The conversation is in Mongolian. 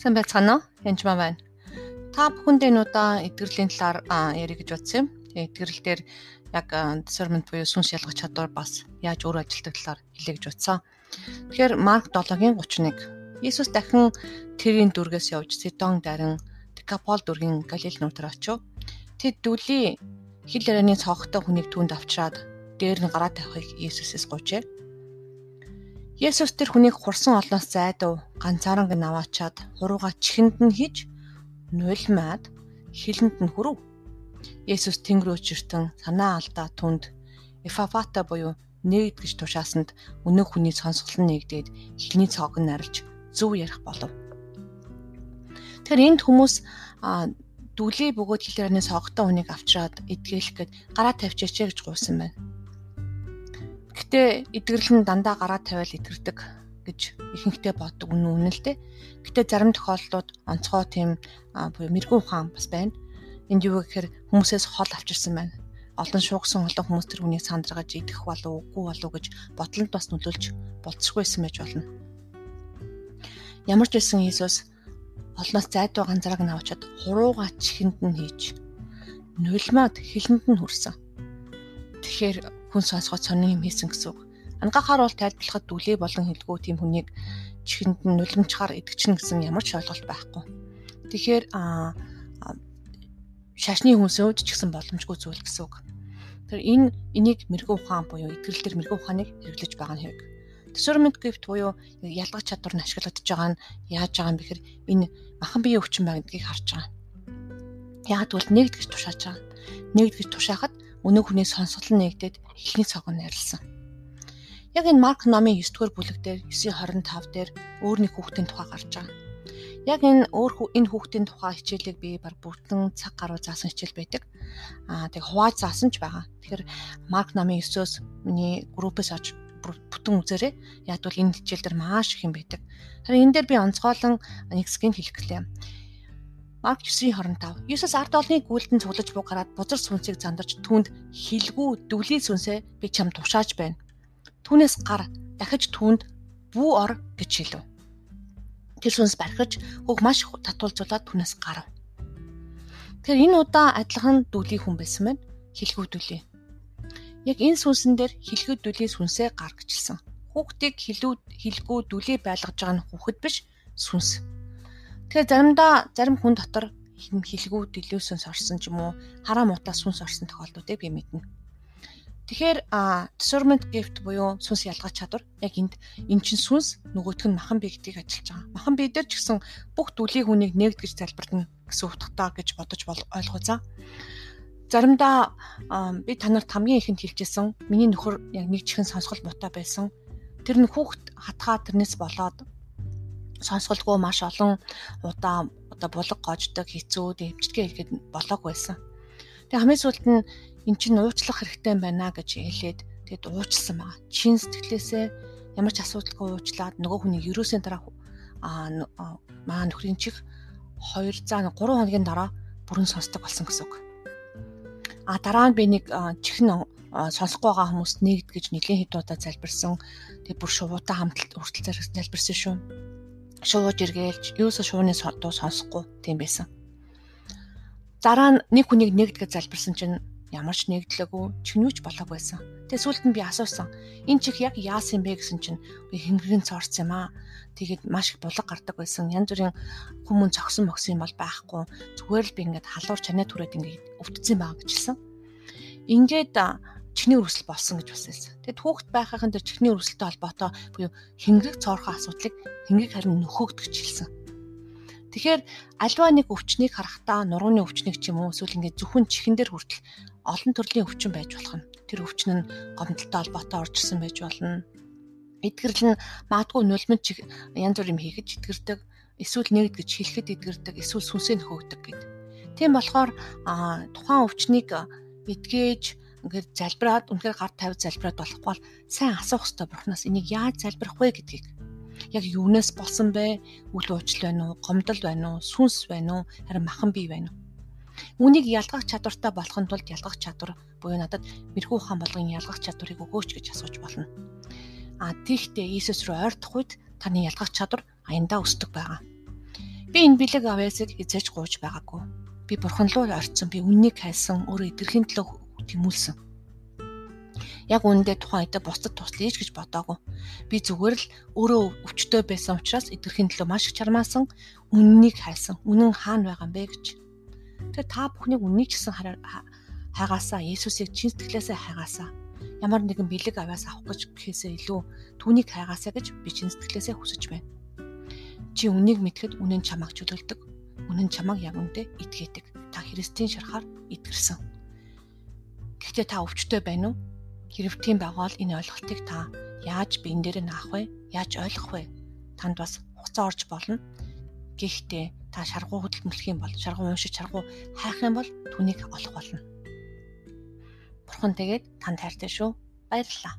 Сайн байцгаана уу? Янжмаа байна. Та бүхэндээ нуудаа эдгэрлийн талаар ярих гэж бодсон юм. Эдгэрэл дээр яг discernment буюу сүнс ялгах чадвар бас яаж өөр ажилтдаг талаар хэлье гэж бодсон. Тэгэхээр Марк 7-гийн 31. Иесус дахин тэрийн дүргээс явж Сидон дарин Декапол дүргийн Галил нутгаар очив. Тэд дүлийн хил ярианы цогтой хүнийг түнд авчраад дээр нь гараа тавихыг Иесусээс гуйжээ. Есүс тэр хүнийг хурсан олноос зайдав ганцаараа наваачаад хурууга чихэнд нь хийж нулимаад хилэнд нь хүрв. Есүс тэнгэр өчөртөн санаа алдаа түнд эфафата буюу нэгд гэж тушаасанд өнөө хүний сонсгол нь нэгдээд хилний цог нь арилж зөв ярих болов. Тэгэхээр энд хүмүүс дүлий бөгөөд хилэрний согтой хүнийг авчраад эдгээлэх гээд гараа тавьчаач гэж гуйсан байна. Гэтэ эдгэрлэн дандаа гараа тавиал эдгэрдэг гэж ихэнхдээ боддог үнэн үнэн л дээ. Гэтэ зарим тохиолдлууд онцгой тийм мэрэгүү ухаан бас байна. Энд юу гэхээр хүмүүсээс хол авчирсан байна. Олон шуугсан олон хүмүүс тэр хүнийг сандрагаж идэх болов үгүй болов гэж бодлонд бас нөлөөлж болцсгүйсэн байж болно. Ямар ч байсан Иесус олноос зайдуу ганцаараа навчаад хурууга чихэнд нь хийж нулимад хилэнд нь хүрсэн. Тэгэхээр хүн сонсгоод сонин юм хийсэн гэсэн үг. Ангахаар бол тайлбарлахад дүлээ болон хэлгүү тийм хүнийг чихэнд нь нулимчаар идэгчнэ гэсэн ямар ч ойлголт байхгүй. Тэгэхээр а шашны хүнсээ өвд ч гэсэн боломжгүй зүйл гэсэн үг. Тэр энэ энийг мэрэгүү ухаан буюу итгэл төр мэрэгүү ухааныг хэрэглэж байгаа нь хэрэг. Discernment gift буюу ялгах чадвар нь ашиглагдаж байгаа нь яаж байгаа юм бэхэр энэ махан биеийн өвчин байдгийг харж байгаа. Яг тэгвэл нэгдгэж тушааж байгаа. Нэгдгэж тушаахад өнөө хүний сонсгол нь нэгдээд эхний цог нь арилсан. Яг энэ Марк номын 9 дугаар бүлэг дээр 9:25 дээр өөр нэг хүүхдийн тухай гарч байгаа. Яг энэ өөр энэ хүүхдийн тухай хичээлийг би баг бүртэн цаг гаруй заасан хичээл байдаг. Аа тэг хувааж заасан ч байгаа. Тэгэхээр Марк номын 9-өөс миний группээс орж бүтэн үзээрэй. Яг бол энэ хичээл дээр маш их юм байдаг. Харин энэ дээр би онцгойлон нэг хэсгийг хэлэх гэлээ. Марк 9:25. Есүс ард олныг гүйлдэн цуглаж бугараад бузар сүнсийг зандарч түүнд хилгүү дүлийн сүнсээ би чам тушааж байна. Түүнээс гар дахиж түүнд бүү ор гэж хэлв. Тэр сүнс бархиж хөг маш татуулзуулаад түүнээс гарав. Тэгэхээр энэ удаа адилхан дүлийн хүн байсан байна. Хилгүү дүлийн. Яг энэ сүнсэн дээр хилгүү дүлийн сүнсээ гар гэжэлсэн. Хүүхдийг хилүү хилгүү дүлий байлгаж байгаа нь хүүхэд биш сүнс. Тэгэхээр заримдаа зарим хүн дотор хилгүү дэлгүүсэнс орсон ч юм уу хараа мутаа сүнс орсон тохиолдлуудыг би мэднэ. Тэгэхээр discernment gift буюу сүнс ялгах чадвар яг энд эн чин сүнс нөгөөх нь махан бие гэдгийг ажиллаж байгаа. Махан бие дээр ч гэсэн бүх дүлийг хүнийг нэгтгэж залбирна гэсэн утгатай гэж бодож ойлгоо за. Заримдаа би танарт хамгийн ихэнд хэлчихсэн миний нөхөр яг нэг чихэн сонсгол муутай байсан. Тэр нь хүүхд хатгаа тэрнээс болоод сонсголгүй маш олон удаа одоо булаг гождог хэцүү дэмждэгэ хэлгээд болоог байсан. Тэгээ хамгийн сүүлд нь эн чинь уучлах хэрэгтэй байна гэж хэлээд тэгэд уучлсан байгаа. Чин сэтгэлээсээ ямар ч асуудалгүй уучлаад нөгөө хүний ерөөсөө дараа аа маа нөхрийн чих 2 заа 3 хоногийн дараа бүрэн сонсдог болсон гэсэн үг. А дараа нь би нэг чихэн сонсохгүй байгаа хүмүүст нэгд гэж нэлийн хэд удаа залбирсан. Тэгээ бүр шувуутай хамталт хүртэл залбирсан шүү шууж эргээлж юусо шууны дуу сонсохгүй тийм байсан. Дараа нь нэг хүнийг нэгдгээд залбирсан чинь ямар ч нэгдлээгүй чинүүч болоог байсан. Тэгээ сүүлд нь би асуусан. Энэ чих яг яасан бэ гэсэн чинь би хэнгэрийн цорц юм аа. Тэгээд маш их булаг гардаг байсан. Янз бүрийн хүмүүн цогсон мөксөн юм бол байхгүй. Зүгээр л би ингээд халуур чанаа түрээд ингээд өвдсөн байгаа гэжэлсэн. Ингээд чихний өрсөл болсон гэж бас хэлсэн. Тэгэд хүүхэд байхын дээр чихний өрсөлтэй холбоотой буюу хэнгэрэг цоорхон асуудлыг хэнгэг харин нөхөөгдөж хэлсэн. Тэгэхээр альва нэг өвчнийг харахтаа нурууны өвчнийг ч юм уу эсвэл ингээд зөвхөн чихэн дээр хүртэл олон төрлийн өвчин байж болох нь. Тэр өвчин нь гомдолтой холбоотой орж ирсэн байж болно. Эдгэрл нь магадгүй нулимд чих янз бүр юм хийгэж эдгэрдэг, эсвэл нэгд гэж хэлэхэд эдгэрдэг, эсвэл сүнсээ нөхөөгдөг гэд. Тийм болохоор тухайн өвчнийг эдгэж ингээд залбираад үнэхээр гар тавьж залбираад болохгүй бол сайн асуух хэрэгтэй бурхнаас энийг яаж залбирах вэ гэдгийг. Яг юунаас болсон бэ? Үл уучлал байна уу? Гомдол байна уу? Сүнс байна уу? Харин махан бий байна уу? Үнийг ялгах чадвартай болохын тулд ялгах чадвар буюу надад мэрхүү хаан болгон ялгах чадварыг өгөөч гэж асууж болно. А тиймээ Иесус рүү ойртох үед таны ялгах чадвар аяндаа өсдөг байгаа. Би энэ бэлэг авьяасыг эзэж гууж байгаагүй. Би бурхан руу орцсон. Би үннийг хайсан, өөрөө идэвхтэй төлөө тэмүүлсэн. Яг үүндээ тухайн үедээ бусдад туслая гэж бодоагүй. Би зүгээр л өөрөө өвчтөй байсан учраас идэвхтэй төлөө маш их чармаасан, үннийг хайсан. Үнэн хаана байгаа юм бэ гэж. Тэгэхээр та бүхнийг үннийг гэсэн хайгаасаа, Есүсийг чин сэтгэлээсээ хайгаасаа ямар нэгэн бэлэг аваас авах гэж гэхээсээ илүү түүнийг хайгаасаа гэж би чин сэтгэлээсээ хүсэж байна. Чи үнийг мэдхэд үнэн чамайг чөлөөлдөг. Үнэн чамайг яг үндэ итгээдэг. Та Христийн шарахаар итгэрсэн. Гэхдээ та өвчтөй байна уу? Хэрв тийм байвал энэ ойлголтыг та яаж биен дээр наах вэ? Яаж ойлгох вэ? Танд бас хугацаа орж болно. Гэхдээ та шаргуу хөдөлмөрлөх юм бол, шаргуу уншиж, шаргуу хайх юм бол түүнийг олох болно. Бурхан тэгээд танд хайртай шүү. Баярлалаа.